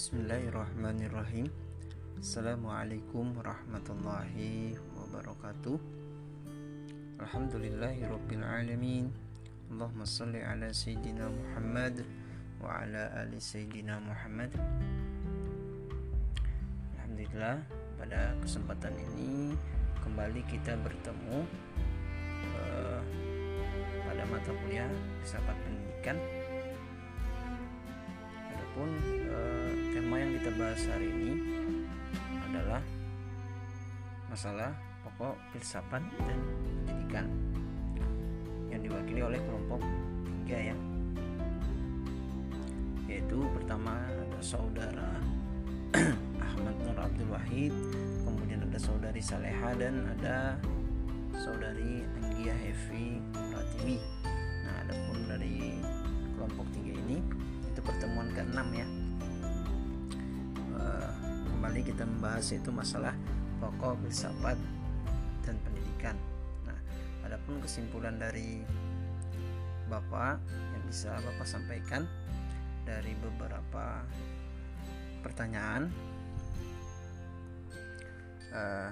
Bismillahirrahmanirrahim. Assalamualaikum warahmatullahi wabarakatuh. Alhamdulillahirrabbilalamin Allahumma salli ala Sayyidina Muhammad Wa ala ali Sayyidina Muhammad. Alhamdulillah pada kesempatan ini Kembali kita bertemu uh, Pada mata kuliah Filsafat Pendidikan. Adapun uh, tema yang kita bahas hari ini adalah masalah pokok filsafat dan pendidikan yang diwakili oleh kelompok tiga ya. Yaitu pertama ada saudara Ahmad Nur Abdul Wahid kemudian ada saudari Saleha dan ada saudari Anggia Hevi Pratiwi nah adapun dari kelompok tiga ini itu pertemuan ke-6 ya kembali kita membahas itu masalah pokok filsafat dan pendidikan. Nah, adapun kesimpulan dari Bapak yang bisa Bapak sampaikan dari beberapa pertanyaan uh,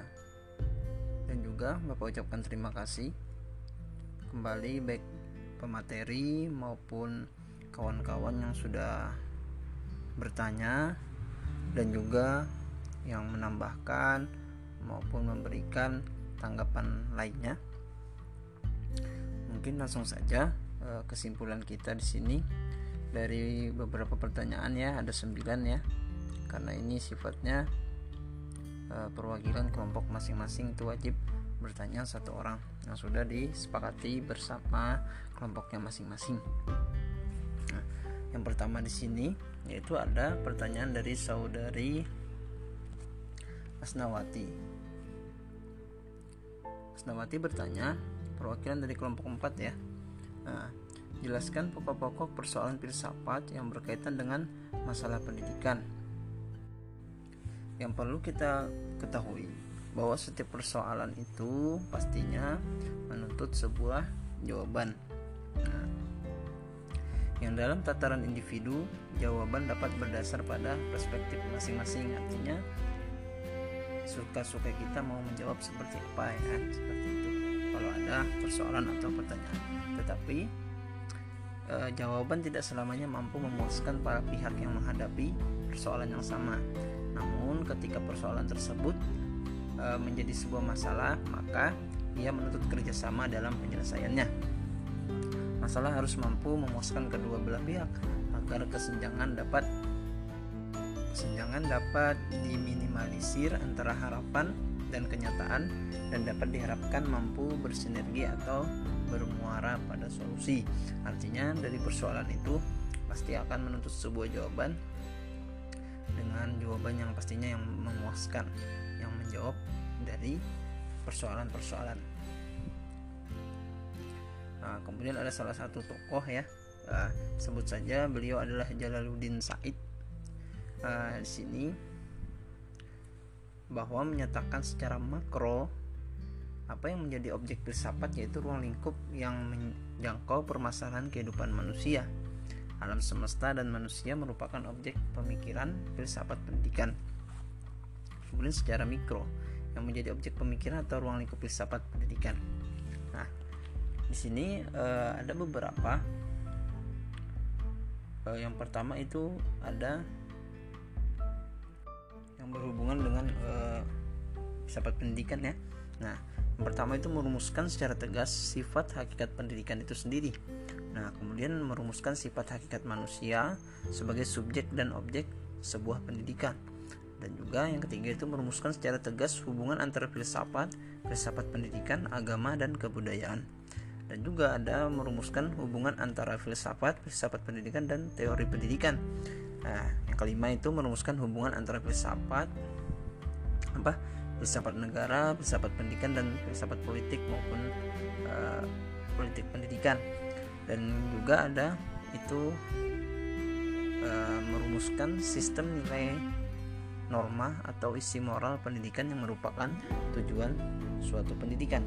dan juga Bapak ucapkan terima kasih kembali baik pemateri maupun kawan-kawan yang sudah bertanya dan juga yang menambahkan maupun memberikan tanggapan lainnya. Mungkin langsung saja eh, kesimpulan kita di sini dari beberapa pertanyaan ya ada sembilan ya karena ini sifatnya eh, perwakilan kelompok masing-masing itu wajib bertanya satu orang yang sudah disepakati bersama kelompoknya masing-masing. Nah, yang pertama di sini yaitu ada pertanyaan dari saudari Asnawati. Asnawati bertanya, perwakilan dari kelompok 4 ya. Nah, jelaskan pokok-pokok persoalan filsafat yang berkaitan dengan masalah pendidikan. Yang perlu kita ketahui bahwa setiap persoalan itu pastinya menuntut sebuah jawaban. Nah, yang dalam tataran individu, jawaban dapat berdasar pada perspektif masing-masing. Artinya, suka-suka kita mau menjawab seperti apa ya kan? Seperti itu. Kalau ada persoalan atau pertanyaan. Tetapi e, jawaban tidak selamanya mampu memuaskan para pihak yang menghadapi persoalan yang sama. Namun ketika persoalan tersebut e, menjadi sebuah masalah maka ia menuntut kerjasama dalam penyelesaiannya. Masalah harus mampu memuaskan kedua belah pihak agar kesenjangan dapat kesenjangan dapat diminimalisir antara harapan dan kenyataan dan dapat diharapkan mampu bersinergi atau bermuara pada solusi. Artinya dari persoalan itu pasti akan menuntut sebuah jawaban dengan jawaban yang pastinya yang memuaskan, yang menjawab dari persoalan-persoalan. Nah, kemudian ada salah satu tokoh ya, uh, sebut saja beliau adalah Jalaluddin Said uh, di sini bahwa menyatakan secara makro apa yang menjadi objek filsafat yaitu ruang lingkup yang menjangkau permasalahan kehidupan manusia. Alam semesta dan manusia merupakan objek pemikiran filsafat pendidikan. Kemudian secara mikro yang menjadi objek pemikiran atau ruang lingkup filsafat pendidikan. Nah, di sini uh, ada beberapa. Uh, yang pertama itu ada yang berhubungan dengan uh, filsafat pendidikan ya. Nah, yang pertama itu merumuskan secara tegas sifat hakikat pendidikan itu sendiri. Nah, kemudian merumuskan sifat hakikat manusia sebagai subjek dan objek sebuah pendidikan. Dan juga yang ketiga itu merumuskan secara tegas hubungan antara filsafat, filsafat pendidikan, agama dan kebudayaan. Dan juga ada merumuskan hubungan antara filsafat, filsafat pendidikan dan teori pendidikan. Nah, yang kelima itu merumuskan hubungan antara filsafat apa filsafat negara, filsafat pendidikan dan filsafat politik maupun uh, politik pendidikan. Dan juga ada itu uh, merumuskan sistem nilai norma atau isi moral pendidikan yang merupakan tujuan suatu pendidikan.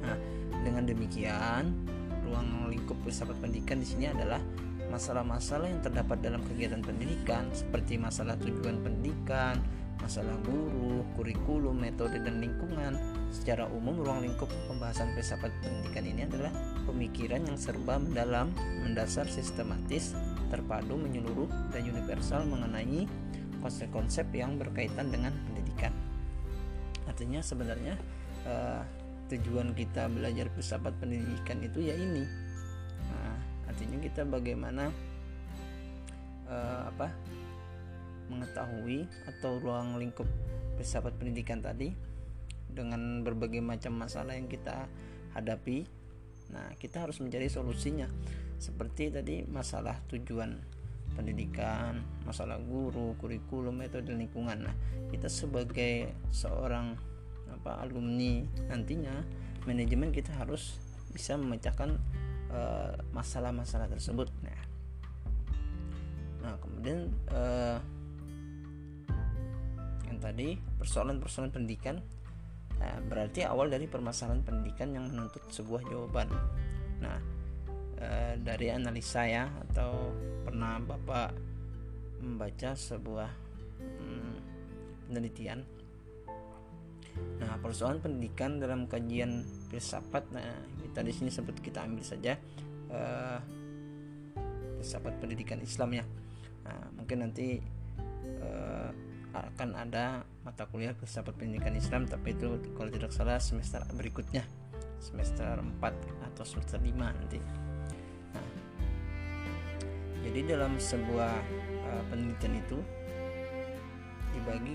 Nah, dengan demikian, ruang lingkup filsafat pendidikan di sini adalah masalah-masalah yang terdapat dalam kegiatan pendidikan seperti masalah tujuan pendidikan, masalah guru, kurikulum, metode dan lingkungan. Secara umum ruang lingkup pembahasan filsafat pendidikan ini adalah pemikiran yang serba mendalam, mendasar, sistematis, terpadu, menyeluruh dan universal mengenai konsep-konsep yang berkaitan dengan pendidikan. Artinya sebenarnya uh, tujuan kita belajar filsafat pendidikan itu ya ini artinya kita bagaimana uh, apa mengetahui atau ruang lingkup filsafat pendidikan tadi dengan berbagai macam masalah yang kita hadapi. Nah kita harus mencari solusinya. Seperti tadi masalah tujuan pendidikan masalah guru kurikulum metode lingkungan. Nah kita sebagai seorang apa alumni nantinya manajemen kita harus bisa memecahkan masalah-masalah uh, tersebut. Nah. Nah kemudian uh, yang tadi persoalan-persoalan pendidikan. Uh, berarti awal dari permasalahan pendidikan yang menuntut sebuah jawaban. Nah uh, dari analisa ya atau pernah bapak membaca sebuah hmm, penelitian Nah, persoalan pendidikan dalam kajian filsafat, nah kita di sini sempat kita ambil saja uh, filsafat pendidikan Islam ya. Nah, mungkin nanti uh, akan ada mata kuliah filsafat pendidikan Islam, tapi itu kalau tidak salah semester berikutnya, semester 4 atau semester 5 nanti. Nah, jadi dalam sebuah uh, penelitian itu dibagi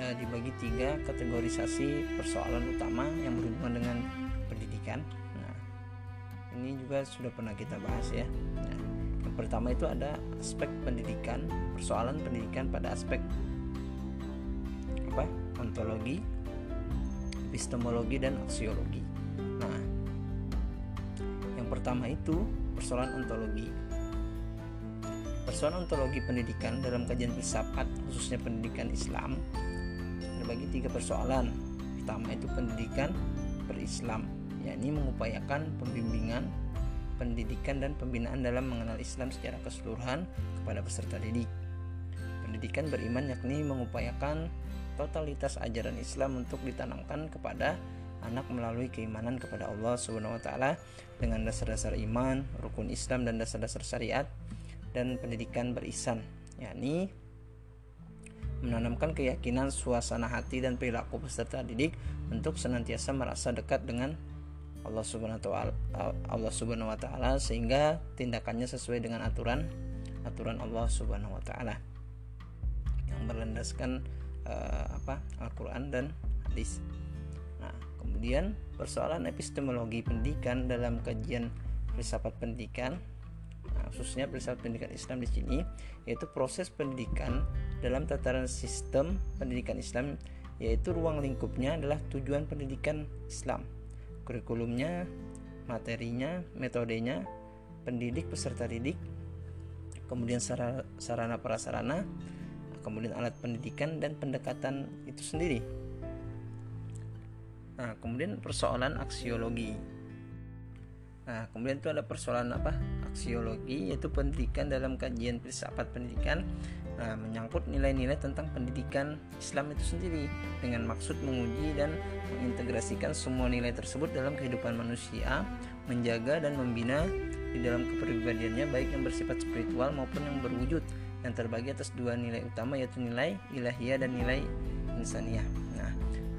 uh, dibagi tiga kategorisasi persoalan utama yang berhubungan dengan pendidikan. Nah, ini juga sudah pernah kita bahas ya. Nah, yang pertama itu ada aspek pendidikan, persoalan pendidikan pada aspek apa? Ontologi, epistemologi dan aksiologi. Nah, yang pertama itu persoalan ontologi Persoalan ontologi pendidikan dalam kajian filsafat khususnya pendidikan Islam terbagi tiga persoalan. Pertama itu pendidikan berislam, yakni mengupayakan pembimbingan, pendidikan dan pembinaan dalam mengenal Islam secara keseluruhan kepada peserta didik. Pendidikan beriman yakni mengupayakan totalitas ajaran Islam untuk ditanamkan kepada anak melalui keimanan kepada Allah Subhanahu wa taala dengan dasar-dasar iman, rukun Islam dan dasar-dasar syariat dan pendidikan berisan, yakni menanamkan keyakinan suasana hati dan perilaku peserta didik untuk senantiasa merasa dekat dengan Allah Subhanahu Allah Subhanahu wa taala sehingga tindakannya sesuai dengan aturan aturan Allah Subhanahu wa taala yang berlandaskan uh, apa Al-Qur'an dan hadis. Nah, kemudian persoalan epistemologi pendidikan dalam kajian filsafat pendidikan khususnya filsafat pendidikan Islam di sini yaitu proses pendidikan dalam tataran sistem pendidikan Islam yaitu ruang lingkupnya adalah tujuan pendidikan Islam. Kurikulumnya materinya metodenya pendidik peserta didik kemudian sarana prasarana kemudian alat pendidikan dan pendekatan itu sendiri. Nah kemudian persoalan aksiologi Nah, kemudian itu ada persoalan apa? Aksiologi yaitu pendidikan dalam kajian filsafat pendidikan nah, menyangkut nilai-nilai tentang pendidikan Islam itu sendiri dengan maksud menguji dan mengintegrasikan semua nilai tersebut dalam kehidupan manusia, menjaga dan membina di dalam kepribadiannya baik yang bersifat spiritual maupun yang berwujud yang terbagi atas dua nilai utama yaitu nilai ilahiyah dan nilai insaniah. Nah,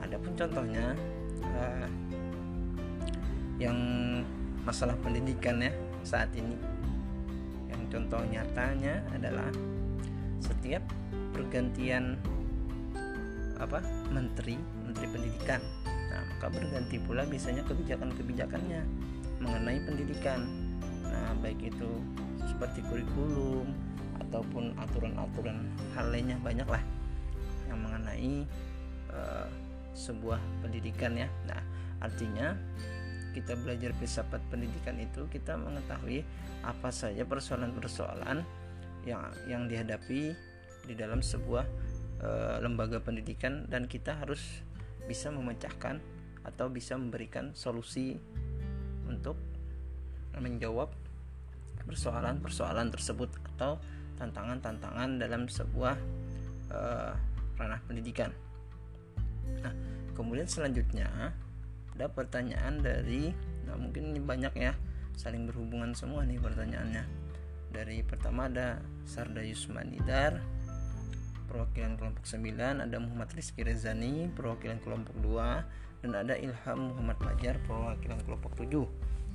adapun contohnya uh, yang masalah pendidikan ya saat ini. Yang contoh nyatanya adalah setiap pergantian apa menteri menteri pendidikan. Nah maka berganti pula biasanya kebijakan-kebijakannya mengenai pendidikan. Nah baik itu seperti kurikulum ataupun aturan-aturan hal lainnya banyak lah yang mengenai uh, sebuah pendidikan ya. Nah artinya kita belajar filsafat pendidikan itu kita mengetahui apa saja persoalan-persoalan yang yang dihadapi di dalam sebuah e, lembaga pendidikan dan kita harus bisa memecahkan atau bisa memberikan solusi untuk menjawab persoalan-persoalan tersebut atau tantangan-tantangan dalam sebuah uh, ranah pendidikan. Nah, kemudian selanjutnya ada pertanyaan dari nah mungkin ini banyak ya saling berhubungan semua nih pertanyaannya. Dari pertama ada Sarda Yusmanidar perwakilan kelompok 9 ada Muhammad Rizky Rezani perwakilan kelompok 2 dan ada Ilham Muhammad Fajar perwakilan kelompok 7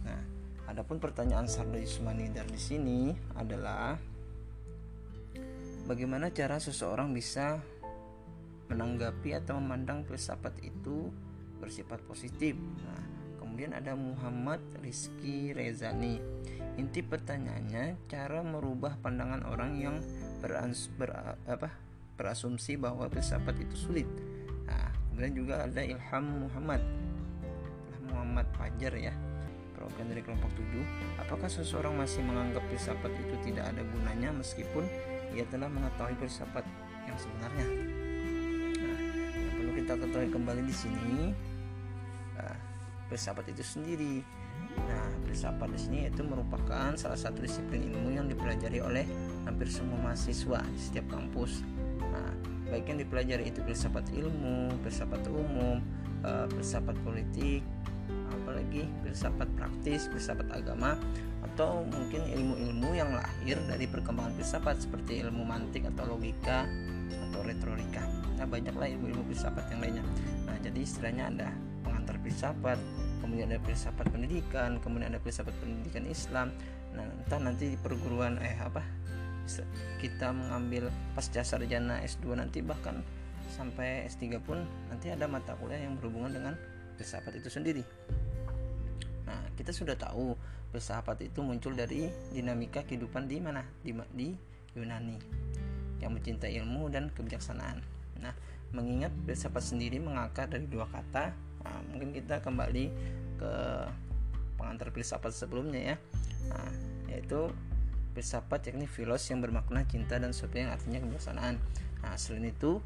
nah adapun pertanyaan Sarda Yusmanidar di sini adalah bagaimana cara seseorang bisa menanggapi atau memandang filsafat itu bersifat positif. Nah, kemudian ada Muhammad Rizky Rezani. Inti pertanyaannya cara merubah pandangan orang yang berans, ber, apa, berasumsi bahwa filsafat itu sulit. Nah, kemudian juga ada Ilham Muhammad. Ilham Muhammad Fajar ya. Program dari kelompok 7. Apakah seseorang masih menganggap filsafat itu tidak ada gunanya meskipun ia telah mengetahui filsafat yang sebenarnya? kita ketahui kembali di sini nah, filsafat itu sendiri. Nah filsafat di sini itu merupakan salah satu disiplin ilmu yang dipelajari oleh hampir semua mahasiswa di setiap kampus. Nah baik yang dipelajari itu filsafat ilmu filsafat umum uh, filsafat politik apalagi filsafat praktis filsafat agama atau mungkin ilmu-ilmu yang lahir dari perkembangan filsafat seperti ilmu mantik atau logika atau retorika. Nah banyaklah ilmu-ilmu filsafat yang lainnya. Nah jadi istilahnya ada pengantar filsafat kemudian ada filsafat pendidikan kemudian ada filsafat pendidikan Islam. Nah entah nanti di perguruan eh apa kita mengambil pasca sarjana S2 nanti bahkan sampai S3 pun nanti ada mata kuliah yang berhubungan dengan filsafat itu sendiri. Nah kita sudah tahu filsafat itu muncul dari dinamika kehidupan di mana? Di, di Yunani yang mencintai ilmu dan kebijaksanaan. Nah, mengingat filsafat sendiri mengakar dari dua kata, nah, mungkin kita kembali ke pengantar filsafat sebelumnya ya, nah, yaitu filsafat yakni filos yang bermakna cinta dan sesuatu yang artinya kebijaksanaan. Nah, selain itu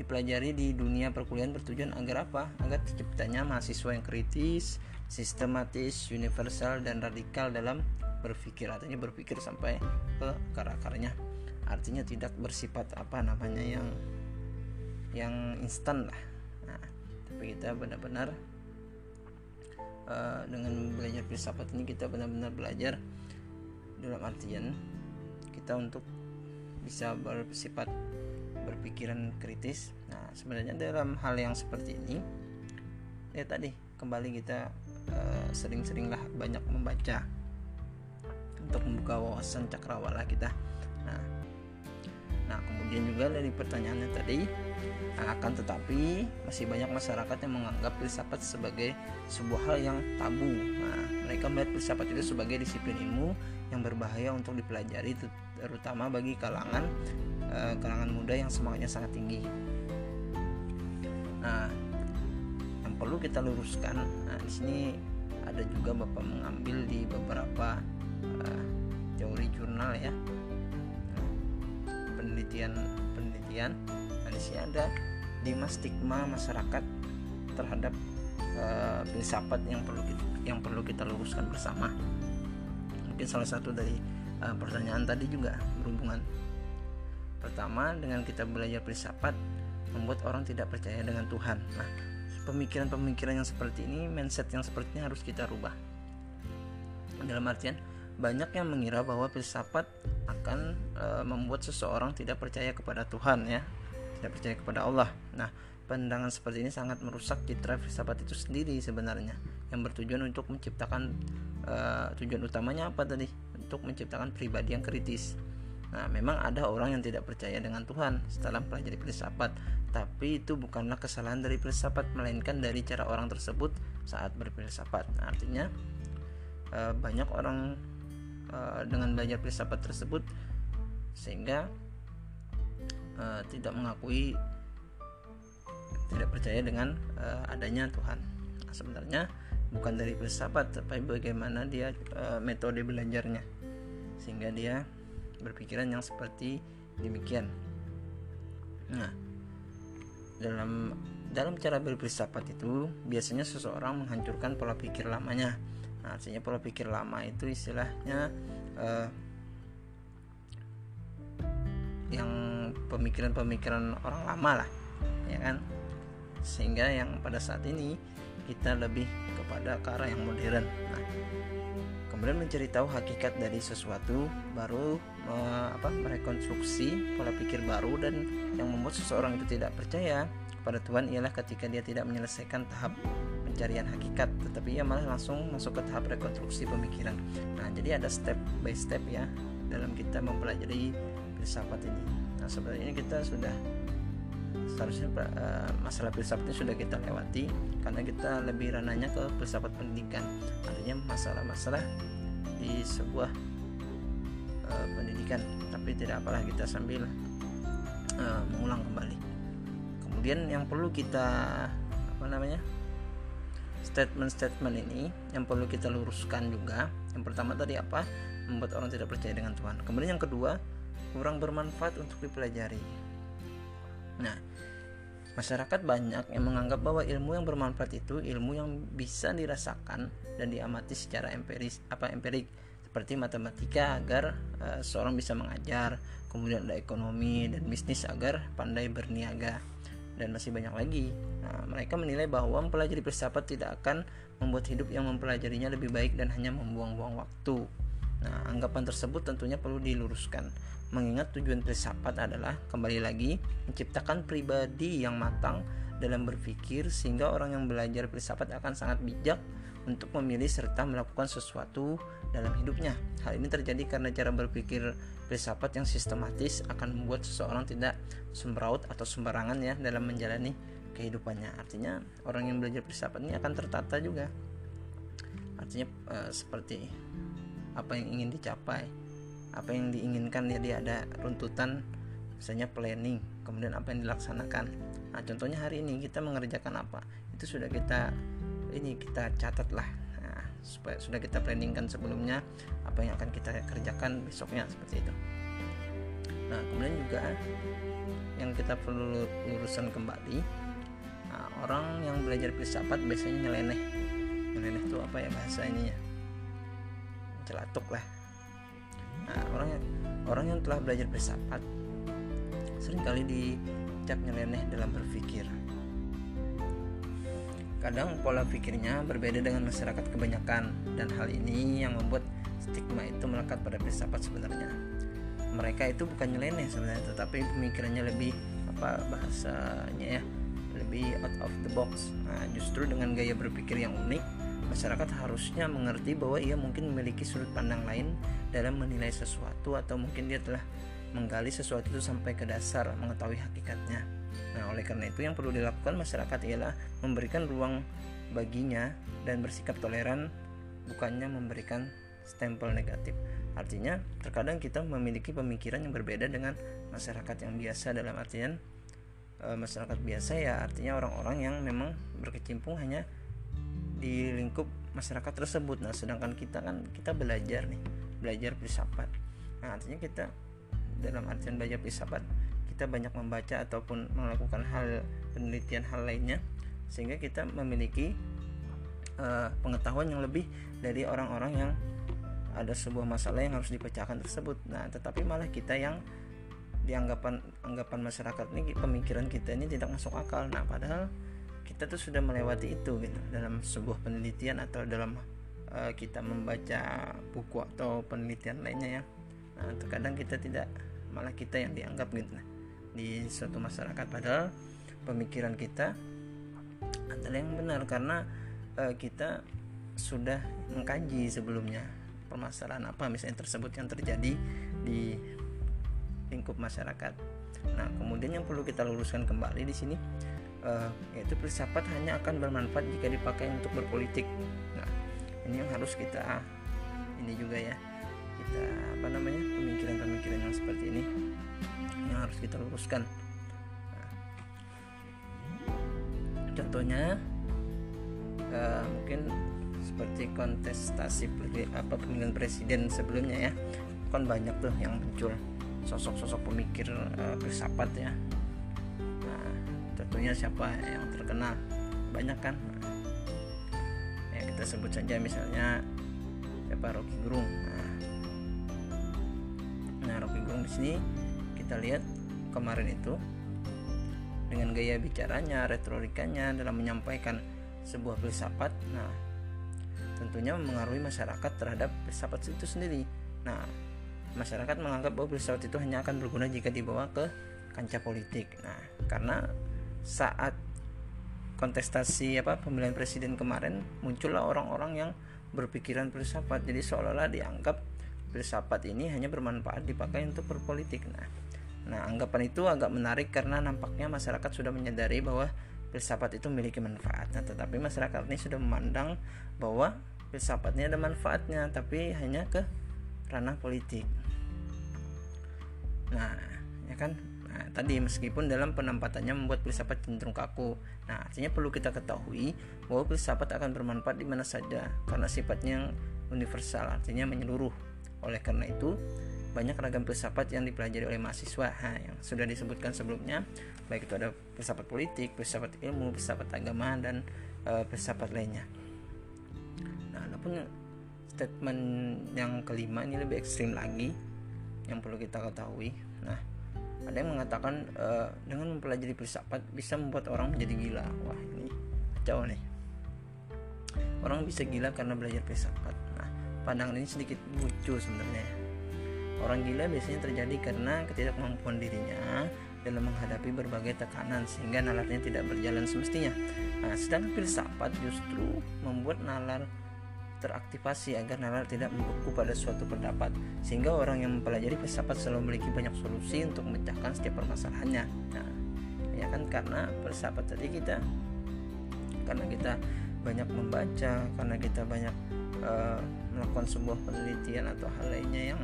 dipelajari di dunia perkuliahan bertujuan agar apa? Agar terciptanya mahasiswa yang kritis, sistematis, universal dan radikal dalam berpikir artinya berpikir sampai ke akar-akarnya artinya tidak bersifat apa namanya yang yang instan lah kita benar-benar uh, dengan belajar filsafat ini kita benar-benar belajar dalam artian kita untuk bisa bersifat berpikiran kritis. Nah sebenarnya dalam hal yang seperti ini ya tadi kembali kita uh, sering-seringlah banyak membaca untuk membuka wawasan cakrawala kita. Nah Nah, kemudian juga dari pertanyaannya tadi, akan tetapi masih banyak masyarakat yang menganggap filsafat sebagai sebuah hal yang tabu. Nah, mereka melihat filsafat itu sebagai disiplin ilmu yang berbahaya untuk dipelajari terutama bagi kalangan eh, kalangan muda yang semangatnya sangat tinggi. Nah, yang perlu kita luruskan, nah di sini ada juga Bapak mengambil di beberapa uh, teori jurnal ya penelitian penelitian sini ada lima stigma masyarakat terhadap uh, filsafat yang perlu kita, yang perlu kita luruskan bersama. Mungkin salah satu dari uh, pertanyaan tadi juga berhubungan. Pertama dengan kita belajar filsafat membuat orang tidak percaya dengan Tuhan. Nah pemikiran-pemikiran yang seperti ini mindset yang seperti ini harus kita rubah. Dalam artian banyak yang mengira bahwa filsafat akan e, membuat seseorang tidak percaya kepada Tuhan ya tidak percaya kepada Allah. Nah pandangan seperti ini sangat merusak citra filsafat itu sendiri sebenarnya yang bertujuan untuk menciptakan e, tujuan utamanya apa tadi? Untuk menciptakan pribadi yang kritis. Nah, memang ada orang yang tidak percaya dengan Tuhan setelah mempelajari filsafat, tapi itu bukanlah kesalahan dari filsafat, melainkan dari cara orang tersebut saat berfilsafat. Nah, artinya e, banyak orang uh, dengan belajar filsafat tersebut sehingga uh, tidak mengakui tidak percaya dengan uh, adanya Tuhan. Nah, sebenarnya bukan dari filsafat, tapi bagaimana dia uh, metode belajarnya, sehingga dia berpikiran yang seperti demikian. Nah, dalam dalam cara berfilsafat itu biasanya seseorang menghancurkan pola pikir lamanya nah, artinya pola pikir lama itu istilahnya uh, yang pemikiran-pemikiran orang lama lah ya kan? Sehingga yang pada saat ini kita lebih kepada ke yang modern. Nah kemudian mencari tahu hakikat dari sesuatu baru me, apa merekonstruksi pola pikir baru dan yang membuat seseorang itu tidak percaya kepada Tuhan ialah ketika dia tidak menyelesaikan tahap pencarian hakikat tetapi ia malah langsung masuk ke tahap rekonstruksi pemikiran. Nah jadi ada step by step ya dalam kita mempelajari filsafat ini nah sebenarnya kita sudah seharusnya uh, masalah filsafat ini sudah kita lewati karena kita lebih ranahnya ke filsafat pendidikan. Artinya masalah-masalah di sebuah uh, pendidikan tapi tidak apalah kita sambil uh, mengulang kembali. Kemudian yang perlu kita apa namanya statement-statement ini yang perlu kita luruskan juga. Yang pertama tadi apa? Membuat orang tidak percaya dengan Tuhan. Kemudian yang kedua kurang bermanfaat untuk dipelajari nah Masyarakat banyak yang menganggap bahwa ilmu yang bermanfaat itu ilmu yang bisa dirasakan dan diamati secara empiris apa empirik seperti matematika agar uh, seorang bisa mengajar, kemudian ada ekonomi dan bisnis agar pandai berniaga dan masih banyak lagi. Nah, mereka menilai bahwa mempelajari filsafat tidak akan membuat hidup yang mempelajarinya lebih baik dan hanya membuang-buang waktu. Nah, anggapan tersebut tentunya perlu diluruskan mengingat tujuan filsafat adalah kembali lagi menciptakan pribadi yang matang dalam berpikir sehingga orang yang belajar filsafat akan sangat bijak untuk memilih serta melakukan sesuatu dalam hidupnya. Hal ini terjadi karena cara berpikir filsafat yang sistematis akan membuat seseorang tidak sembraut atau sembarangan ya dalam menjalani kehidupannya. Artinya orang yang belajar filsafat ini akan tertata juga. Artinya e, seperti apa yang ingin dicapai apa yang diinginkan ya dia ada runtutan misalnya planning kemudian apa yang dilaksanakan. Nah contohnya hari ini kita mengerjakan apa? Itu sudah kita ini kita catat lah. Nah, supaya sudah kita planningkan sebelumnya apa yang akan kita kerjakan besoknya seperti itu. Nah kemudian juga yang kita perlu lurusan kembali nah, orang yang belajar filsafat biasanya nyeleneh. Nyeleneh itu apa ya bahasa ininya? Celatuk lah nah orang yang orang yang telah belajar filsafat sering kali dicap nyeleneh dalam berpikir. Kadang pola pikirnya berbeda dengan masyarakat kebanyakan dan hal ini yang membuat stigma itu melekat pada filsafat sebenarnya. Mereka itu bukan nyeleneh sebenarnya tetapi pemikirannya lebih apa bahasanya ya lebih out of the box. Nah justru dengan gaya berpikir yang unik masyarakat harusnya mengerti bahwa ia mungkin memiliki sudut pandang lain dalam menilai sesuatu atau mungkin dia telah menggali sesuatu itu sampai ke dasar mengetahui hakikatnya. Nah, oleh karena itu yang perlu dilakukan masyarakat ialah memberikan ruang baginya dan bersikap toleran bukannya memberikan stempel negatif. Artinya, terkadang kita memiliki pemikiran yang berbeda dengan masyarakat yang biasa dalam artian e, masyarakat biasa ya artinya orang-orang yang memang berkecimpung hanya di lingkup masyarakat tersebut. Nah sedangkan kita kan kita belajar nih belajar filsafat. Nah artinya kita dalam artian belajar filsafat kita banyak membaca ataupun melakukan hal penelitian hal lainnya sehingga kita memiliki uh, pengetahuan yang lebih dari orang-orang yang ada sebuah masalah yang harus dipecahkan tersebut. Nah tetapi malah kita yang dianggapan anggapan masyarakat ini pemikiran kita ini tidak masuk akal. Nah padahal kita tuh sudah melewati itu gitu dalam sebuah penelitian atau dalam uh, kita membaca buku atau penelitian lainnya ya nah, terkadang kita tidak malah kita yang dianggap gitu nah, di suatu masyarakat padahal pemikiran kita adalah yang benar karena uh, kita sudah mengkaji sebelumnya permasalahan apa misalnya tersebut yang terjadi di lingkup masyarakat. Nah, kemudian yang perlu kita luruskan kembali di sini uh, yaitu filsafat hanya akan bermanfaat jika dipakai untuk berpolitik. Nah, ini yang harus kita ini juga ya kita apa namanya pemikiran-pemikiran yang seperti ini yang harus kita luruskan. Nah, contohnya uh, mungkin seperti kontestasi apa pemilihan presiden sebelumnya ya kan banyak tuh yang muncul sosok-sosok pemikir uh, filsafat ya contohnya siapa yang terkenal? Banyak kan? Ya kita sebut saja misalnya siapa? Rocky Gerung. Nah, nah Rocky Gerung di sini kita lihat kemarin itu dengan gaya bicaranya retorikanya dalam menyampaikan sebuah filsafat. Nah tentunya mempengaruhi masyarakat terhadap filsafat itu sendiri. Nah masyarakat menganggap bahwa filsafat itu hanya akan berguna jika dibawa ke kancah politik. Nah karena saat kontestasi apa pemilihan presiden kemarin muncullah orang-orang yang berpikiran filsafat. Jadi seolah-olah dianggap filsafat ini hanya bermanfaat dipakai untuk berpolitik. Nah nah anggapan itu agak menarik karena nampaknya masyarakat sudah menyadari bahwa filsafat itu memiliki manfaat. Nah tetapi masyarakat ini sudah memandang bahwa filsafatnya ada manfaatnya tapi hanya ke ranah politik. Nah ya kan Nah, tadi meskipun dalam penempatannya membuat filsafat cenderung kaku. Nah, artinya perlu kita ketahui bahwa filsafat akan bermanfaat di mana saja karena sifatnya yang universal, artinya menyeluruh. Oleh karena itu, banyak ragam filsafat yang dipelajari oleh mahasiswa nah, yang sudah disebutkan sebelumnya, baik itu ada filsafat politik, filsafat ilmu, filsafat agama dan e, filsafat lainnya. Nah, adapun statement yang kelima ini lebih ekstrim lagi yang perlu kita ketahui. Nah, ada yang mengatakan uh, dengan mempelajari filsafat bisa membuat orang menjadi gila. Wah ini jauh nih. Orang bisa gila karena belajar filsafat. Nah pandangan ini sedikit lucu sebenarnya. Orang gila biasanya terjadi karena ketidakmampuan dirinya dalam menghadapi berbagai tekanan sehingga nalarnya tidak berjalan semestinya. Nah sedangkan filsafat justru membuat nalar teraktivasi agar nalar tidak membeku pada suatu pendapat sehingga orang yang mempelajari filsafat selalu memiliki banyak solusi untuk memecahkan setiap permasalahannya nah ya kan karena filsafat tadi kita karena kita banyak membaca karena kita banyak uh, melakukan sebuah penelitian atau hal lainnya yang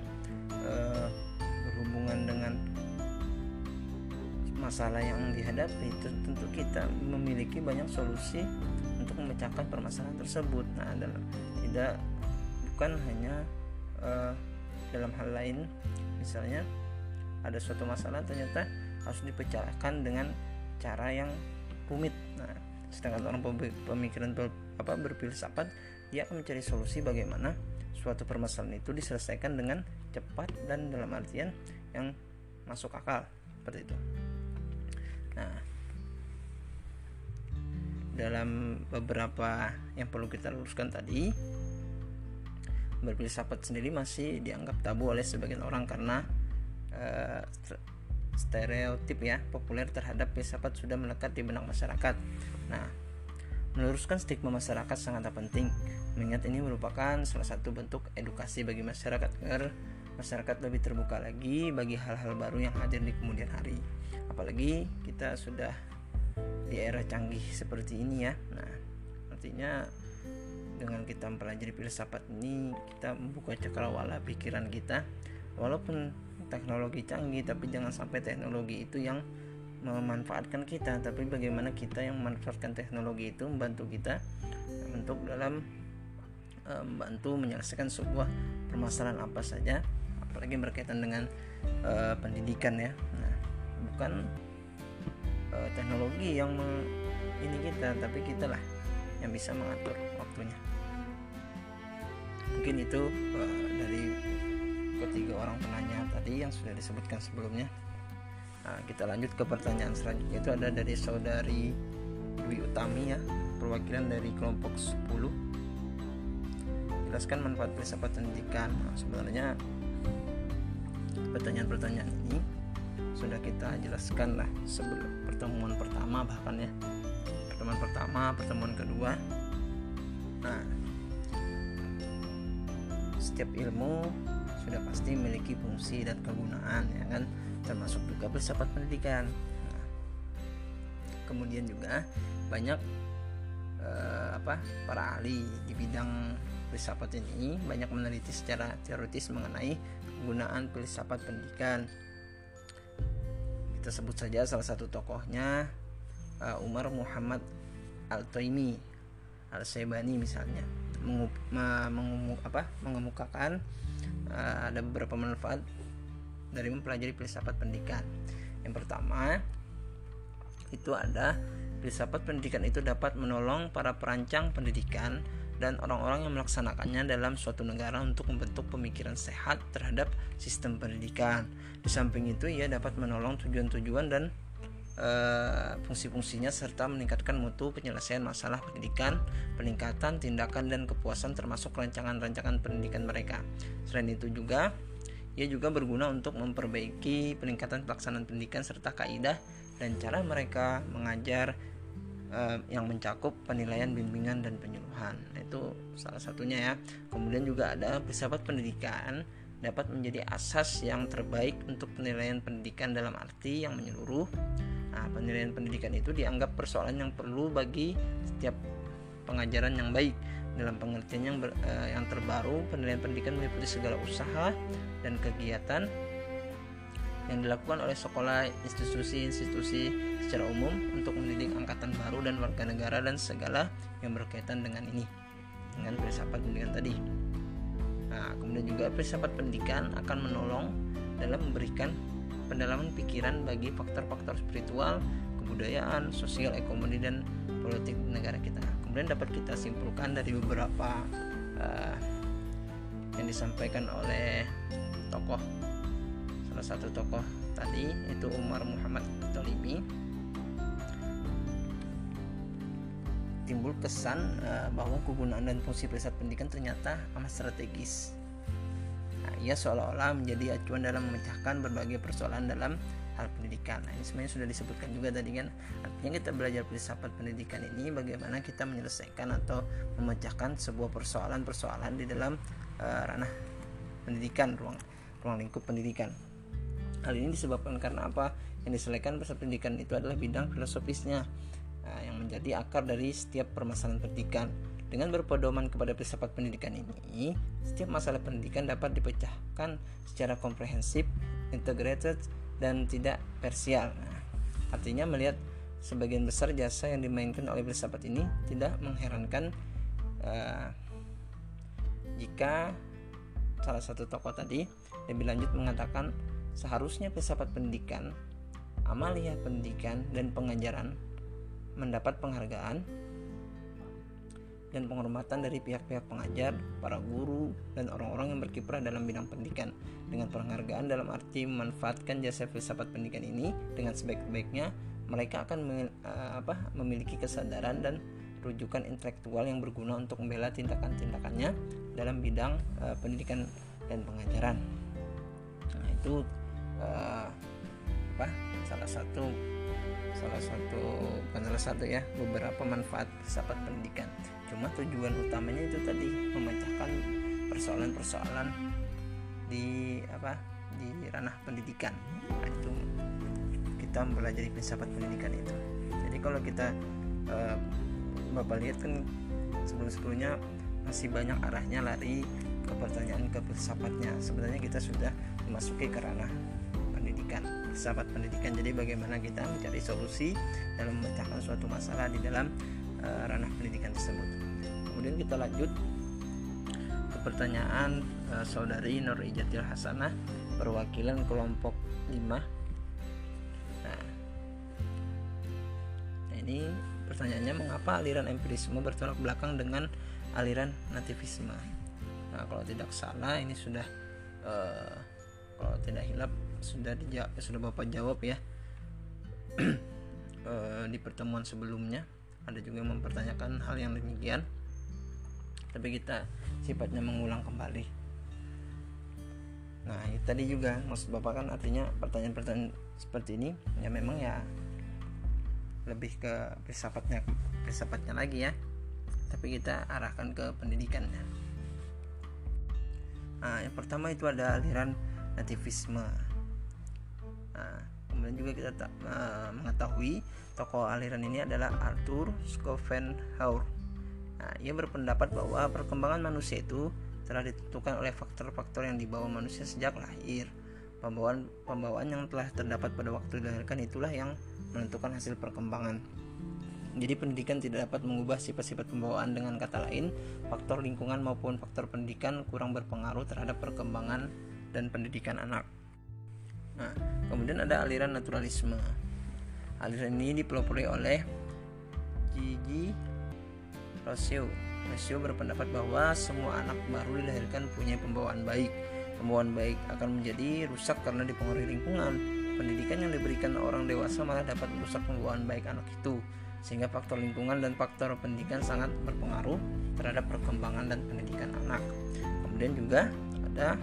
uh, berhubungan dengan masalah yang dihadapi tentu kita memiliki banyak solusi untuk memecahkan permasalahan tersebut. Nah, dalam tidak bukan hanya uh, dalam hal lain misalnya ada suatu masalah ternyata harus dipecahkan dengan cara yang rumit. Nah sedangkan orang pemikiran apa berfilsafat dia akan mencari solusi bagaimana suatu permasalahan itu diselesaikan dengan cepat dan dalam artian yang masuk akal seperti itu. Nah dalam beberapa yang perlu kita luruskan tadi berfilsafat sendiri masih dianggap tabu oleh sebagian orang karena uh, stereotip ya populer terhadap filsafat sudah melekat di benak masyarakat. Nah, meluruskan stigma masyarakat sangat penting mengingat ini merupakan salah satu bentuk edukasi bagi masyarakat agar masyarakat lebih terbuka lagi bagi hal-hal baru yang hadir di kemudian hari. Apalagi kita sudah di era canggih seperti ini ya. Nah, artinya dengan kita mempelajari filsafat ini kita membuka cakrawala pikiran kita. Walaupun teknologi canggih tapi jangan sampai teknologi itu yang memanfaatkan kita tapi bagaimana kita yang memanfaatkan teknologi itu membantu kita untuk dalam e, membantu menyelesaikan sebuah permasalahan apa saja apalagi berkaitan dengan e, pendidikan ya. Nah bukan e, teknologi yang ini kita tapi kita lah yang bisa mengatur waktunya mungkin itu uh, dari ketiga orang penanya tadi yang sudah disebutkan sebelumnya. Nah, kita lanjut ke pertanyaan selanjutnya. Itu ada dari saudari Dwi Utami ya perwakilan dari kelompok 10 jelaskan manfaat filsafat pendidikan. Nah, sebenarnya pertanyaan-pertanyaan ini sudah kita jelaskan lah sebelum pertemuan pertama bahkan ya. Pertemuan pertama pertemuan kedua. Nah setiap ilmu sudah pasti memiliki fungsi dan kegunaan ya kan? Termasuk juga filsafat pendidikan. Nah, kemudian juga banyak eh, apa para ahli di bidang filsafat ini banyak meneliti secara teoritis mengenai penggunaan filsafat pendidikan. Kita sebut saja salah satu tokohnya uh, Umar Muhammad Al-Taimi Al-Saibani misalnya mengumu, apa, mengemukakan uh, ada beberapa manfaat dari mempelajari filsafat pendidikan. Yang pertama itu ada filsafat pendidikan itu dapat menolong para perancang pendidikan dan orang-orang yang melaksanakannya dalam suatu negara untuk membentuk pemikiran sehat terhadap sistem pendidikan. Di samping itu, ia dapat menolong tujuan-tujuan dan uh, fungsi-fungsinya serta meningkatkan mutu penyelesaian masalah pendidikan, peningkatan tindakan dan kepuasan termasuk rancangan-rancangan pendidikan mereka. Selain itu juga ia juga berguna untuk memperbaiki peningkatan pelaksanaan pendidikan serta kaidah dan cara mereka mengajar uh, yang mencakup penilaian bimbingan dan penyuluhan itu salah satunya ya kemudian juga ada filsafat pendidikan dapat menjadi asas yang terbaik untuk penilaian pendidikan dalam arti yang menyeluruh nah penilaian pendidikan itu dianggap persoalan yang perlu bagi setiap pengajaran yang baik dalam pengertian yang, ber, uh, yang terbaru penilaian pendidikan meliputi segala usaha dan kegiatan yang dilakukan oleh sekolah, institusi-institusi secara umum untuk mendidik angkatan baru dan warga negara dan segala yang berkaitan dengan ini dengan filsafat pendidikan tadi. Nah, kemudian juga filsafat pendidikan akan menolong dalam memberikan pendalaman pikiran bagi faktor-faktor spiritual, kebudayaan, sosial, ekonomi dan politik negara kita. Kemudian dapat kita simpulkan dari beberapa uh, yang disampaikan oleh tokoh salah satu tokoh tadi itu Umar Muhammad Talibi timbul kesan uh, bahwa kegunaan dan fungsi pusat pendidikan ternyata amat strategis. Ia seolah-olah menjadi acuan dalam memecahkan berbagai persoalan dalam hal pendidikan. Nah, ini sebenarnya sudah disebutkan juga tadi kan. Artinya kita belajar filsafat pendidikan ini bagaimana kita menyelesaikan atau memecahkan sebuah persoalan-persoalan di dalam uh, ranah pendidikan, ruang ruang lingkup pendidikan. Hal ini disebabkan karena apa? Yang diselesaikan peserta pendidikan itu adalah bidang filosofisnya nah, yang menjadi akar dari setiap permasalahan pendidikan. Dengan berpedoman kepada filsafat pendidikan ini, setiap masalah pendidikan dapat dipecahkan secara komprehensif, integrated, dan tidak parsial. Nah, artinya melihat sebagian besar jasa yang dimainkan oleh filsafat ini tidak mengherankan uh, jika salah satu tokoh tadi lebih lanjut mengatakan Seharusnya filsafat pendidikan, amalia pendidikan, dan pengajaran mendapat penghargaan dan penghormatan dari pihak-pihak pengajar, para guru, dan orang-orang yang berkiprah dalam bidang pendidikan. Dengan penghargaan dalam arti memanfaatkan jasa filsafat pendidikan ini dengan sebaik-baiknya, mereka akan uh, apa, memiliki kesadaran dan rujukan intelektual yang berguna untuk membela tindakan-tindakannya dalam bidang uh, pendidikan dan pengajaran. Nah, itu uh, apa salah satu salah satu bukan salah satu ya beberapa manfaat filsafat pendidikan. Cuma tujuan utamanya itu tadi memecahkan persoalan-persoalan di apa di ranah pendidikan. Nah, itu kita belajar filsafat pendidikan itu. Jadi kalau kita uh, bapak lihat kan sebelum-sebelumnya masih banyak arahnya lari ke pertanyaan ke filsafatnya. Sebenarnya kita sudah memasuki ke ranah sahabat pendidikan. Jadi bagaimana kita mencari solusi dalam memecahkan suatu masalah di dalam uh, ranah pendidikan tersebut. Kemudian kita lanjut ke pertanyaan uh, saudari Nur Ijatil Hasanah perwakilan kelompok 5 nah, ini pertanyaannya mengapa aliran empirisme bertolak belakang dengan aliran nativisme? Nah kalau tidak salah ini sudah uh, kalau tidak hilap sudah sudah bapak jawab ya. E, di pertemuan sebelumnya ada juga yang mempertanyakan hal yang demikian. Tapi kita sifatnya mengulang kembali. Nah ya, tadi juga maksud bapak kan artinya pertanyaan-pertanyaan seperti ini ya memang ya lebih ke filsafatnya filsafatnya lagi ya. Tapi kita arahkan ke pendidikannya. Nah yang pertama itu ada aliran nativisme Nah, kemudian juga kita uh, mengetahui tokoh aliran ini adalah Arthur Schopenhauer. Nah, ia berpendapat bahwa perkembangan manusia itu telah ditentukan oleh faktor-faktor yang dibawa manusia sejak lahir. Pembawaan pembawaan yang telah terdapat pada waktu dilahirkan itulah yang menentukan hasil perkembangan. Jadi pendidikan tidak dapat mengubah sifat-sifat pembawaan dengan kata lain, faktor lingkungan maupun faktor pendidikan kurang berpengaruh terhadap perkembangan dan pendidikan anak. Nah, kemudian ada aliran naturalisme. Aliran ini dipelopori oleh Gigi Rousseau. Masio berpendapat bahwa semua anak baru dilahirkan punya pembawaan baik. Pembawaan baik akan menjadi rusak karena dipengaruhi lingkungan. Pendidikan yang diberikan orang dewasa malah dapat merusak pembawaan baik anak itu. Sehingga faktor lingkungan dan faktor pendidikan sangat berpengaruh terhadap perkembangan dan pendidikan anak. Kemudian juga ada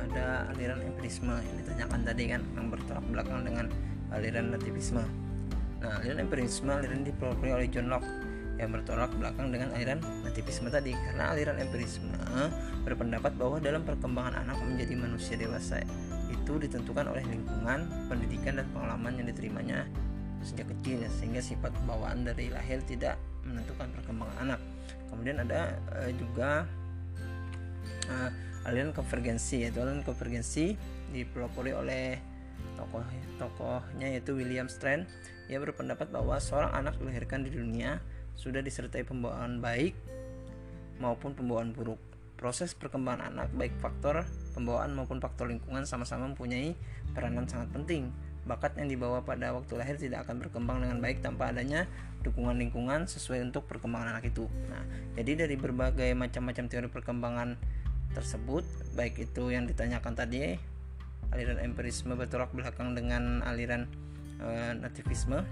ada aliran empirisme yang ditanyakan tadi kan yang bertolak belakang dengan aliran nativisme. Nah, aliran empirisme aliran dipelopori oleh John Locke yang bertolak belakang dengan aliran nativisme tadi karena aliran empirisme berpendapat bahwa dalam perkembangan anak menjadi manusia dewasa itu ditentukan oleh lingkungan, pendidikan dan pengalaman yang diterimanya sejak kecil ya, sehingga sifat bawaan dari lahir tidak menentukan perkembangan anak. Kemudian ada uh, juga uh, aliran konvergensi yaitu aliran konvergensi dipelopori oleh tokoh tokohnya yaitu William Strand. Ia berpendapat bahwa seorang anak dilahirkan di dunia sudah disertai pembawaan baik maupun pembawaan buruk. Proses perkembangan anak baik faktor pembawaan maupun faktor lingkungan sama-sama mempunyai peranan sangat penting. Bakat yang dibawa pada waktu lahir tidak akan berkembang dengan baik tanpa adanya dukungan lingkungan sesuai untuk perkembangan anak itu. Nah, jadi dari berbagai macam-macam teori perkembangan tersebut baik itu yang ditanyakan tadi aliran empirisme bertolak belakang dengan aliran e, nativisme.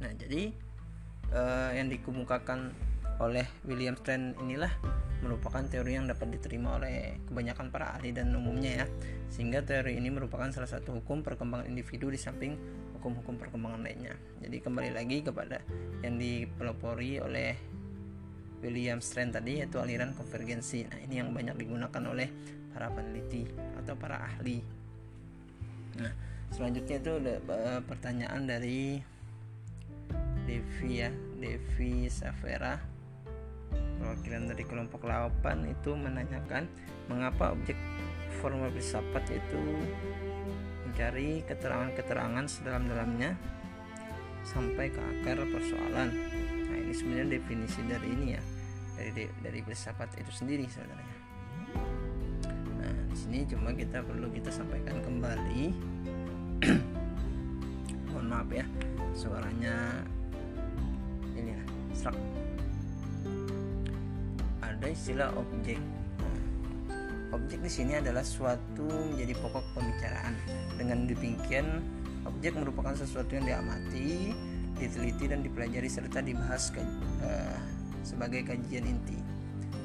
Nah jadi e, yang dikemukakan oleh William Strand inilah merupakan teori yang dapat diterima oleh kebanyakan para ahli dan umumnya ya. Sehingga teori ini merupakan salah satu hukum perkembangan individu di samping hukum-hukum perkembangan lainnya. Jadi kembali lagi kepada yang dipelopori oleh William Strand tadi yaitu aliran konvergensi. Nah, ini yang banyak digunakan oleh para peneliti atau para ahli. Nah, selanjutnya itu ada uh, pertanyaan dari Devi ya, Devi Savera. Perwakilan dari kelompok 8 itu menanyakan mengapa objek formal filsafat itu mencari keterangan-keterangan sedalam-dalamnya sampai ke akar persoalan. Nah, ini sebenarnya definisi dari ini ya dari dari filsafat itu sendiri sebenarnya. Nah, di sini cuma kita perlu kita sampaikan kembali. Mohon maaf ya, suaranya ini ya, serak. Ada istilah objek. Nah, objek di sini adalah suatu menjadi pokok pembicaraan. Dengan demikian, objek merupakan sesuatu yang diamati, diteliti dan dipelajari serta dibahas ke, uh, sebagai kajian inti.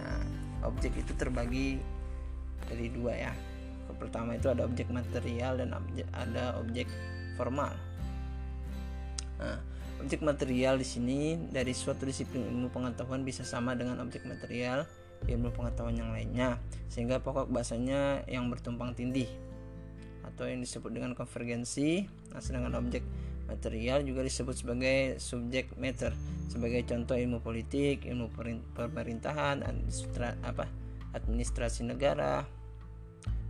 Nah, objek itu terbagi dari dua ya. Pertama itu ada objek material dan objek, ada objek formal. Nah, objek material di sini dari suatu disiplin ilmu pengetahuan bisa sama dengan objek material ilmu pengetahuan yang lainnya, sehingga pokok bahasanya yang bertumpang tindih atau yang disebut dengan konvergensi. Nah, sedangkan objek material juga disebut sebagai subject matter sebagai contoh ilmu politik ilmu pemerintahan administra, apa administrasi negara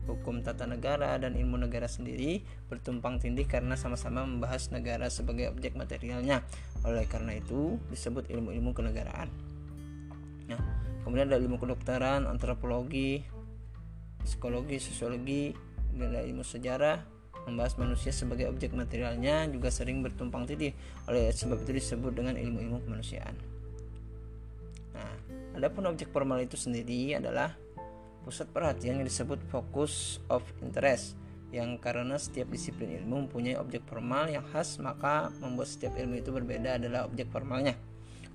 hukum tata negara dan ilmu negara sendiri bertumpang tindih karena sama-sama membahas negara sebagai objek materialnya. Oleh karena itu disebut ilmu-ilmu kenegaraan. Nah kemudian ada ilmu kedokteran antropologi psikologi sosiologi dan ilmu sejarah membahas manusia sebagai objek materialnya juga sering bertumpang tindih oleh sebab itu disebut dengan ilmu-ilmu kemanusiaan. Nah, adapun objek formal itu sendiri adalah pusat perhatian yang disebut focus of interest yang karena setiap disiplin ilmu mempunyai objek formal yang khas maka membuat setiap ilmu itu berbeda adalah objek formalnya.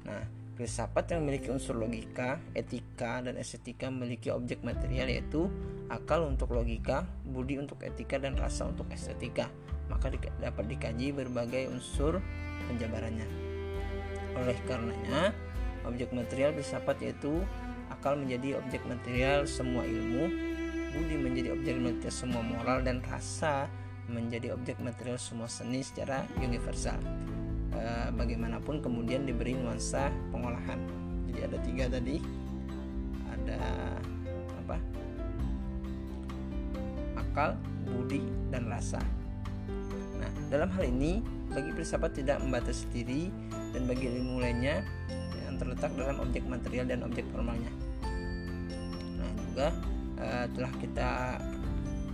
Nah, Filsafat yang memiliki unsur logika, etika, dan estetika memiliki objek material yaitu akal untuk logika, budi untuk etika, dan rasa untuk estetika. Maka dapat dikaji berbagai unsur penjabarannya. Oleh karenanya, objek material filsafat yaitu akal menjadi objek material semua ilmu, budi menjadi objek material semua moral, dan rasa menjadi objek material semua seni secara universal. Bagaimanapun kemudian diberi nuansa pengolahan. Jadi ada tiga tadi. Ada apa? Akal budi dan rasa. Nah dalam hal ini bagi filsafat tidak membatasi diri dan bagi ilmu lainnya yang terletak dalam objek material dan objek formalnya. Nah juga uh, telah kita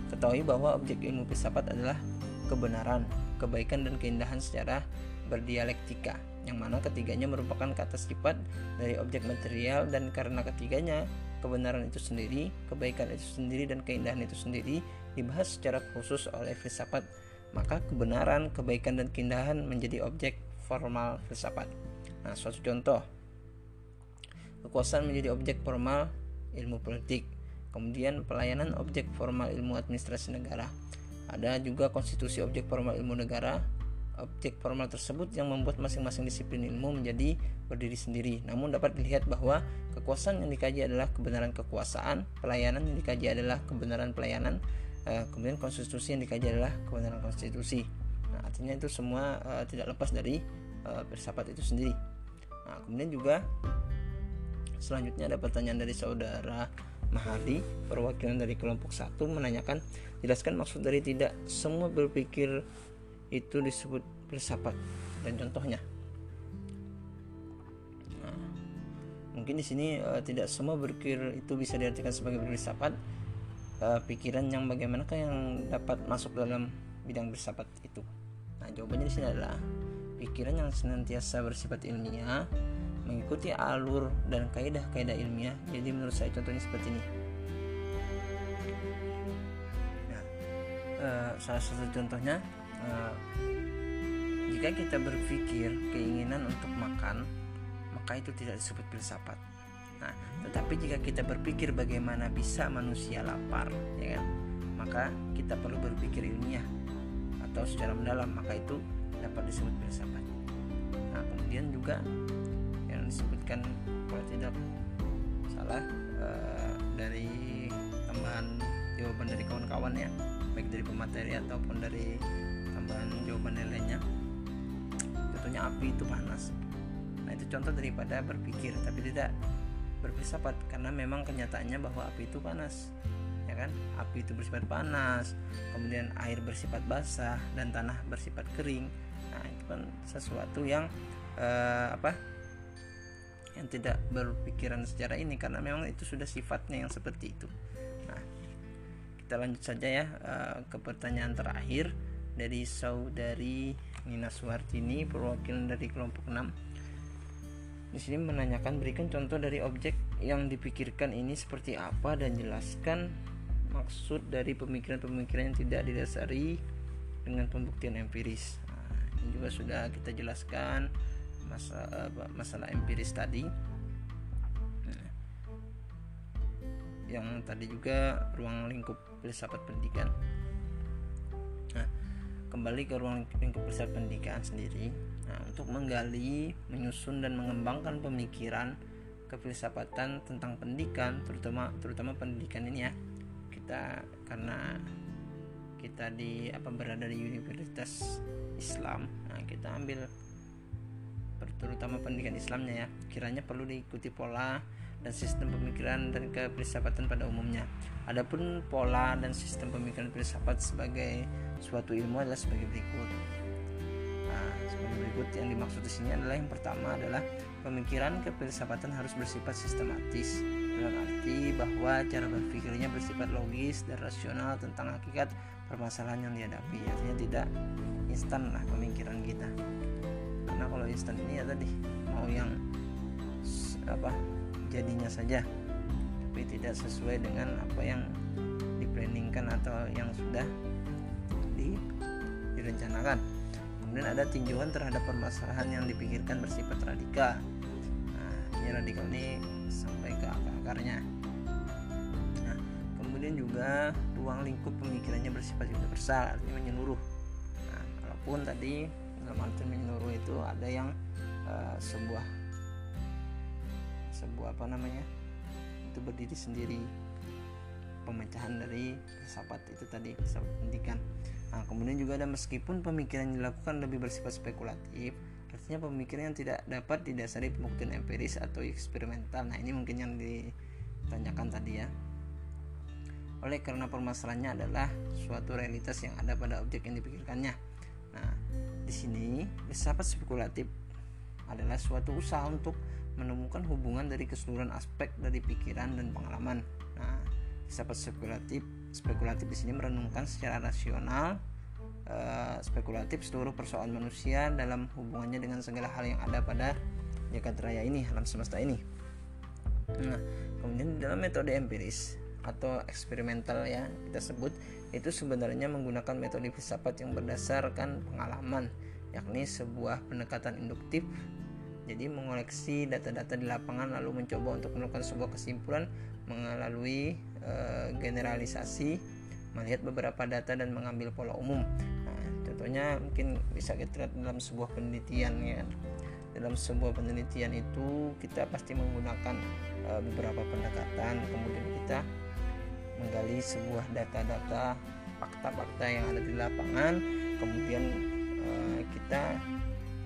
ketahui bahwa objek ilmu filsafat adalah kebenaran kebaikan dan keindahan secara berdialektika yang mana ketiganya merupakan kata sifat dari objek material dan karena ketiganya kebenaran itu sendiri, kebaikan itu sendiri dan keindahan itu sendiri dibahas secara khusus oleh filsafat, maka kebenaran, kebaikan dan keindahan menjadi objek formal filsafat. Nah, suatu contoh kekuasaan menjadi objek formal ilmu politik, kemudian pelayanan objek formal ilmu administrasi negara. Ada juga konstitusi objek formal ilmu negara, objek formal tersebut yang membuat masing-masing disiplin ilmu menjadi berdiri sendiri. Namun dapat dilihat bahwa kekuasaan yang dikaji adalah kebenaran kekuasaan, pelayanan yang dikaji adalah kebenaran pelayanan, eh, kemudian konstitusi yang dikaji adalah kebenaran konstitusi. Nah, artinya itu semua eh, tidak lepas dari filsafat itu sendiri. Nah, kemudian juga selanjutnya ada pertanyaan dari saudara Mahadi, perwakilan dari kelompok satu menanyakan, jelaskan maksud dari tidak semua berpikir itu disebut filsafat. Dan contohnya. Nah, mungkin di sini uh, tidak semua berpikir itu bisa diartikan sebagai filsafat. Uh, pikiran yang bagaimanakah yang dapat masuk dalam bidang filsafat itu? Nah jawabannya di sini adalah pikiran yang senantiasa bersifat ilmiah mengikuti alur dan kaidah-kaidah ilmiah. Jadi menurut saya contohnya seperti ini. Nah, uh, salah satu contohnya Eh, jika kita berpikir keinginan untuk makan maka itu tidak disebut filsafat. Nah tetapi jika kita berpikir bagaimana bisa manusia lapar ya kan? Maka kita perlu berpikir ilmiah atau secara mendalam maka itu dapat disebut filsafat. Nah kemudian juga yang disebutkan kalau tidak salah uh, dari tambahan jawaban dari kawan-kawan ya baik dari pemateri ataupun dari tambahan jawaban lainnya. Contohnya api itu panas. Nah itu contoh daripada berpikir tapi tidak berfilsafat karena memang kenyataannya bahwa api itu panas ya kan? Api itu bersifat panas kemudian air bersifat basah dan tanah bersifat kering. Nah itu kan sesuatu yang eh, apa? Yang tidak berpikiran secara ini karena memang itu sudah sifatnya yang seperti itu. Nah kita lanjut saja ya eh, ke pertanyaan terakhir dari saudari Nina Suhartini perwakilan dari kelompok 6 di sini menanyakan berikan contoh dari objek yang dipikirkan ini seperti apa dan jelaskan maksud dari pemikiran-pemikiran yang tidak didasari dengan pembuktian empiris. Nah, ini juga sudah kita jelaskan masalah masalah empiris tadi. Nah, yang tadi juga ruang lingkup filsafat pendidikan kembali ke ruang lingkup besar pendidikan sendiri. Nah, untuk menggali, menyusun dan mengembangkan pemikiran kefilsafatan tentang pendidikan terutama terutama pendidikan ini ya kita karena kita di apa berada di universitas Islam. Nah kita ambil terutama pendidikan Islamnya ya. Kiranya perlu diikuti pola dan sistem pemikiran dan kefilsafatan pada umumnya. Adapun pola dan sistem pemikiran filsafat sebagai suatu ilmu adalah sebagai berikut. Nah, sebagai berikut yang dimaksud di sini adalah yang pertama adalah pemikiran kefilsafatan harus bersifat sistematis. Dalam arti bahwa cara berpikirnya bersifat logis dan rasional tentang hakikat permasalahan yang dihadapi. Artinya tidak instan lah pemikiran kita. Karena kalau instan ini ya tadi mau yang apa jadinya saja tapi tidak sesuai dengan apa yang diplanningkan atau yang sudah di, direncanakan. Kemudian ada tinjauan terhadap permasalahan yang dipikirkan bersifat radikal. Nah ini radikal ini sampai ke akar-akarnya nah kemudian juga ruang lingkup pemikirannya bersifat universal artinya menyeluruh. Nah walaupun tadi dalam arti menyeluruh itu ada yang uh, sebuah sebuah apa namanya itu berdiri sendiri. Pemecahan dari filsafat itu tadi filsafat pendidikan nah kemudian juga ada meskipun pemikiran yang dilakukan lebih bersifat spekulatif artinya pemikiran yang tidak dapat didasari pembuktian empiris atau eksperimental. Nah ini mungkin yang ditanyakan tadi ya. Oleh karena permasalahannya adalah suatu realitas yang ada pada objek yang dipikirkannya. Nah di sini filsafat spekulatif adalah suatu usaha untuk menemukan hubungan dari keseluruhan aspek dari pikiran dan pengalaman. Nah, filsafat spekulatif spekulatif di sini merenungkan secara rasional uh, spekulatif seluruh persoalan manusia dalam hubungannya dengan segala hal yang ada pada jagat raya ini alam semesta ini nah kemudian dalam metode empiris atau eksperimental ya kita sebut itu sebenarnya menggunakan metode filsafat yang berdasarkan pengalaman yakni sebuah pendekatan induktif jadi mengoleksi data-data di lapangan lalu mencoba untuk melakukan sebuah kesimpulan melalui e, generalisasi melihat beberapa data dan mengambil pola umum. Nah, contohnya mungkin bisa kita lihat dalam sebuah penelitian ya. Dalam sebuah penelitian itu kita pasti menggunakan e, beberapa pendekatan. Kemudian kita menggali sebuah data-data fakta-fakta yang ada di lapangan. Kemudian e, kita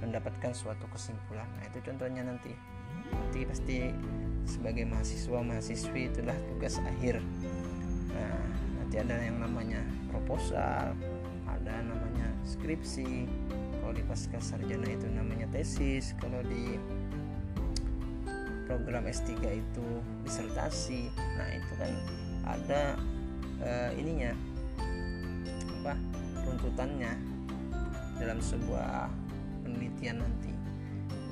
mendapatkan suatu kesimpulan. Nah itu contohnya nanti. Nanti pasti sebagai mahasiswa mahasiswi itulah tugas akhir. Nah nanti ada yang namanya proposal ada namanya skripsi. Kalau di pasca sarjana itu namanya tesis. Kalau di program S3 itu disertasi. Nah itu kan ada uh, ininya apa runtutannya dalam sebuah penelitian nanti.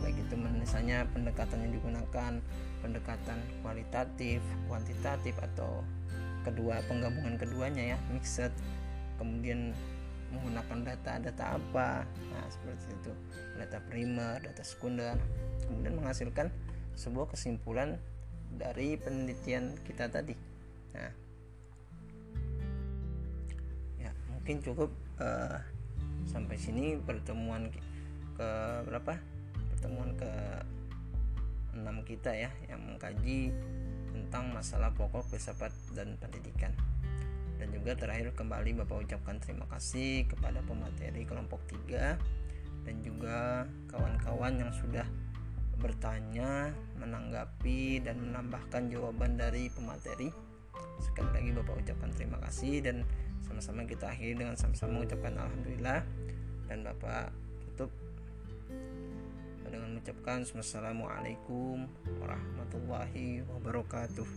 Baik itu misalnya pendekatan yang digunakan pendekatan kualitatif kuantitatif atau kedua penggabungan keduanya ya mixed. Kemudian menggunakan data-data apa? Nah seperti itu. Data primer data sekunder. Kemudian menghasilkan sebuah kesimpulan dari penelitian kita tadi. Nah. Ya mungkin cukup uh, sampai sini pertemuan ke berapa? Pertemuan ke 6 kita ya yang mengkaji tentang masalah pokok filsafat dan pendidikan. Dan juga terakhir kembali Bapak ucapkan terima kasih kepada pemateri kelompok 3 dan juga kawan-kawan yang sudah bertanya, menanggapi dan menambahkan jawaban dari pemateri. Sekali lagi Bapak ucapkan terima kasih dan sama-sama kita akhiri dengan sama-sama mengucapkan alhamdulillah. Dan Bapak tutup dengan mengucapkan assalamualaikum warahmatullahi wabarakatuh.